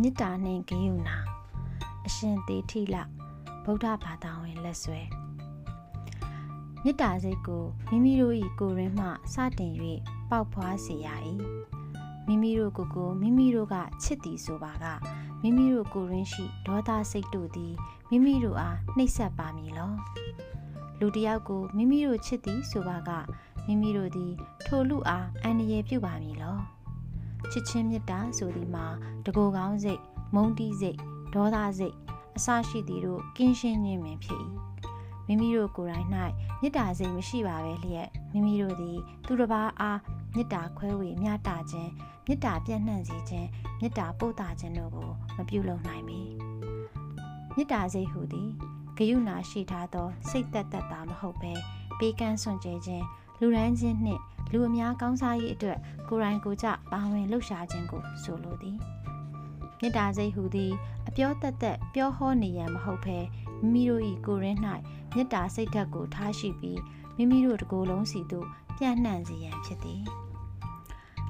မေတ္တာနှင့်ဂရုဏာအရှင်တေထိလဗုဒ္ဓဘာသာဝင်လက်ဆွဲမေတ္တာစိတ်ကိုမိမိတို့၏ကိုယ်ရင်းမှစတင်၍ပေါက်ဖွားစေရ၏မိမိတို့ကိုယ်ကိုမိမိတို့ကချစ်သည်ဆိုပါကမိမိတို့ကိုယ်ရင်းရှိဒေါသစိတ်တို့သည်မိမိတို့အားနှိပ်စက်ပါမည်လောလူတစ်ယောက်ကိုမိမိတို့ချစ်သည်ဆိုပါကမိမိတို့သည်ထိုလူအားအန္တရာယ်ပြုပါမည်လော ချစ်ချင်းမေတ္တာဆိုသည်မှာတကိုယ်ကောင်းစိတ်မုန်းတီးစိတ်ဒေါသစိတ်အစရှိသည်တို့ကင်းရှင်းခြင်းပင်ဖြစ်၏မိမိတို့ကိုယ်တိုင်၌မေတ္တာစိတ်မရှိပါပဲလျက်မိမိတို့သည် သူတစ်ပါးအားမေတ္တာခွဲဝေမျှတခြင်းမေတ္တာပြန့်နှံ့စေခြင်းမေတ္တာပို့တာခြင်းတို့ကိုမပြုလုပ်နိုင်ပေမေတ္တာစိတ်ဟူသည်ဂယုဏရှိထားသော စိတ်သက်သက်သာမဟုတ်ဘဲပေးကမ်းစွန့်ကြဲခြင်းလူရန်ချင်းနှင့် လူအများကောင်းစားရေးအတွက်ကိုယ်တိုင်ကိုယ်ကျပါဝင်လှုပ်ရှားခြင်းကိုဆိုလိုသည်မေတ္တာစိတ်ဟူသည်အပြောသက်သက်ပြောဟောနေရန်မဟုတ်ဘဲမိမိတို့၏ကိုယ်ရင်း၌မေတ္တာစိတ်ဓာတ်ကိုထားရှိပြီးမိမိတို့တကိုယ်လုံးစီသို့ပြန့်နှံ့စေရန်ဖြစ်သည်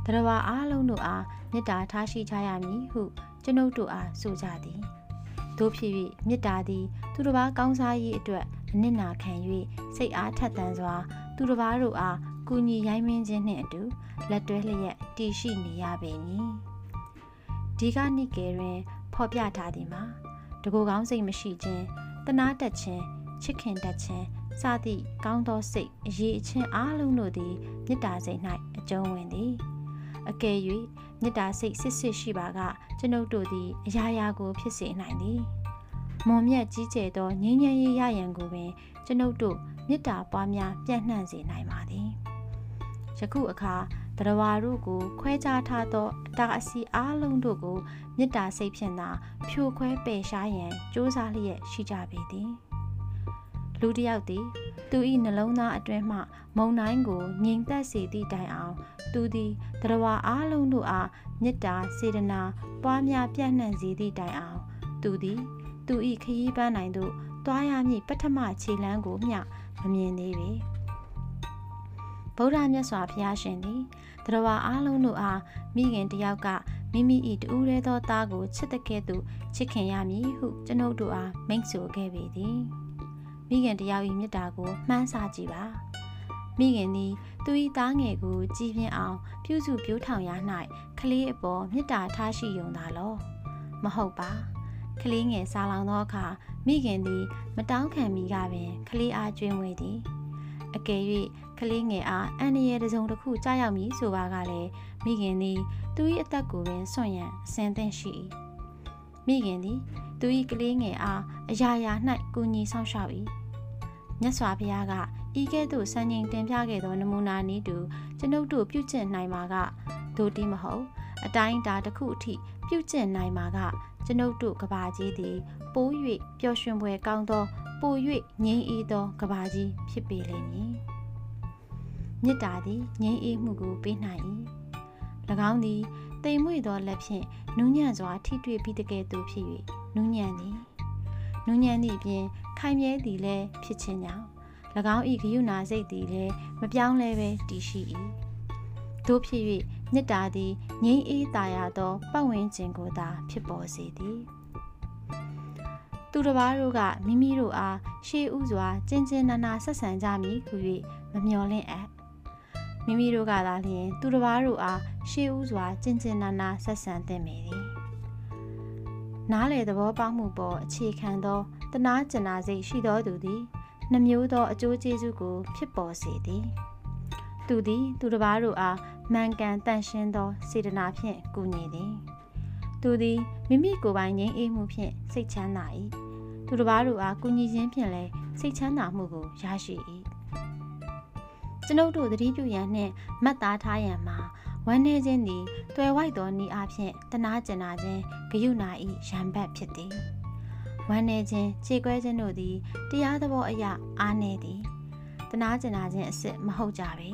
တရဝအားလုံးတို့အားမေတ္တာထားရှိကြရမည်ဟုကျွန်ုပ်တို့အားဆိုကြသည်တို့ဖြစ်၍မေတ္တာသည် သူတစ်ပါးကောင်းစားရေးအတွက်အနစ်နာခံ၍စိတ်အားထက်သန်စွာ သူတစ်ပါးတို့အား ကူညီရိုင်းမင်းခြင်းနှင့်အတူလက်တွဲလျက်တည်ရှိနေရပေမည်ဒီကနိကေတွင် ဖော်ပြထားသည်မှာတကူကောင်းစိတ်မရှိခြင်းတနာတက်ခြင်းချစ်ခင်တတ်ခြင်းစသည့်ကောင်းသောစိတ်အရေးအချင်းအားလုံးတို့သည်မေတ္တာစိတ်၌အကျုံးဝင်သည်အကယ်၍မေတ္တာစိတ်စစ်စစ်ရှိပါကကျွန်ုပ်တို့သည်အရာရာကို ဖြစ်စေနိုင်သည်မွန်မြတ်ကြီးကျယ်သောငြိမ်းချမ်းရေးရရန်ကိုပင်ကျွန်ုပ်တို့မေတ္တာပွားများပြန့်နှံ့စေနိုင်ပါသည် ယခုအခါတရဝါတို့ကို ခွဲခြားထားသောအတာအစီအားလုံးတို့ကိုမေတ္တာစိတ်ဖြင့်သာဖြိုခွဲပယ်ရှားရန်ကြိုးစားလျက်ရှိကြပေသည်လူတစ်ယောက်သည် သူ၏နှလုံးသားအတွင်းမှ မုံတိုင်းကိုငြိမ်သက်စေသည့်တိုင်အောင်သူသည်တရဝါအားလုံးတို့အားမေတ္တာစေတနာပွားများပြန့်နှံ့စေသည့်တိုင်အောင်သူသည်သူ၏ခရီးပန်းနိုင်သို့သွားရမည့်ပထမခြေလမ်းကိုမျှမမြင်သေးပေ ဗုဒ္ဓမြတ်စွာဘုရားရှင်သည်တရဝါအားလုံးတို့အားမိခင်တယောက်ကမိမိ၏တူးရဲသောသားကိုချစ်တဲ့ကဲ့သို့ချစ်ခင်ရမည်ဟုကျွန်ုပ်တို့အားမိန့်ဆိုခဲ့ပေသည်မိခင်တယောက်၏မေတ္တာကိုမှန်းဆကြည့်ပါမိခင်သည်သူ၏သားငယ်ကိုကြည်ပြင်းအောင် ပြုစုပြောထောင်ရ၌ကလေးအပေါ်မေတ္တာထားရှိယုံသာလောမဟုတ်ပါကလေးငယ်စားလောင်သောအခါမိခင်သည် မတောင်းခံမိကပင်ကလေးအားကျွေးမွေးသည် အကယ်၍ကလေးငယ်အားအန္တရာယ်တစုံတစ်ခုကြားရောက်မည်ဆိုပါကလည်းမိခင်သည်သူ၏အသက်ကိုပင်ဆွန့်ရန်အစဉ်သင့်ရှိ၏မိခင်သည်သူ၏ကလေးငယ်အားအရာရာ၌ကူညီဆောင်ရှောက်၏မြတ်စွာဘုရားကဤကဲ့သို့စံချိန်တင်ပြခဲ့သောနမူနာနည်းတူကျွန်ုပ်တို့ပြုကျင့်နိုင်မှာကဒိုတီမဟုတ်အတိုင်းအတာတစ်ခုအထိပြုကျင့်နိုင်မှာကကျွန်ုပ်တို့ကဘာကြီးသည်ပိုး၍ပျော်ရွှင်ဖွယ်ကောင်းသော ပို၍ငြိမ်းအေးသောကဘာကြီးဖြစ်ပေလိမ့်မည်မေတ္တာသည်ငြိမ်းအေးမှုကိုပေးနိုင်၏၎င်းသည်တိမ်မွေ့သောလက်ဖြင့်နူးညံ့စွာထိတွေ့ပြီးတကယ်သူဖြစ်၍နူးညံ့သည်နူးညံ့သည့်အပြင်ခိုင်မြဲသည်လည်းဖြစ်ခြင်းကြောင့်၎င်း၏ဂယုဏစိတ်သည်လည်းမပြောင်းလဲပဲတည်ရှိ၏တို့ဖြစ်၍မေတ္တာသည်ငြိမ်းအေးသာယာသောပတ်ဝန်းကျင်ကိုသာဖြစ်ပေါ်စေသည် သူတစ်ပါးတို့ကမိမိတို့အားရှေးဥစွာကျဉ်ကျဉ်နာနာဆက်ဆံကြမည်ဟု၍မမျှော်လင့်အပ်မိမိတို့ကသာလျှင်သူတစ်ပါးတို့အားရှေးဥစွာကျဉ်ကျဉ်နာနာဆက်ဆံသင့်ပေသည်နားလေသဘောပေါက်မှုပေါ်အခြေခံသောတနာကျင်နာစိတ်ရှိသောသူသည်နှမျိုးသောအကျိုးကျေးဇူးကိုဖြစ်ပေါ်စေသည်သူသည် သူတစ်ပါးတို့အားမှန်ကန်တန်ရှင်းသောစေတနာဖြင့်ကူညီသည် သူသည်မိမိကိုယ်ပိုင်ငြိမ်းအေးမှုဖြင့်စိတ်ချမ်းသာ၏ သူတစ်ပါးတို့အားကူညီခြင်းဖြင့်လည်းစိတ်ချမ်းသာမှုကိုရရှိ၏ကျွန်ုပ်တို့သတိပြုရန်နှင့်မှတ်သားထားရန်မှာဝမ်းနည်းခြင်းသည်တွယ်ဝိုက်သောဤအဖြစ်တနာကျင်နာခြင်းဂယုဏ၏ရံဘတ်ဖြစ်သည်ဝမ်းနည်းခြင်းခြေကွဲခြင်းတို့သည်တရားသဘောအရအားနည်းသည်တနာကျင်နာခြင်းအစစ်မဟုတ်ကြပေ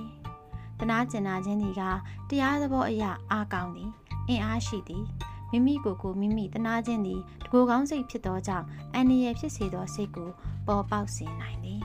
တနာကျင်နာခြင်းသည်ကတရားသဘောအရအားကောင်းသည်အင်အားရှိသည် မိမိကိုယ်ကိုမိမိတနာခြင်းသည်တကိုယ်ကောင်းစိတ်ဖြစ်သောကြောင့်အန္တရာယ်ဖြစ်စေသောစိတ်ကိုပေါ်ပေါက်စေနိုင်သည်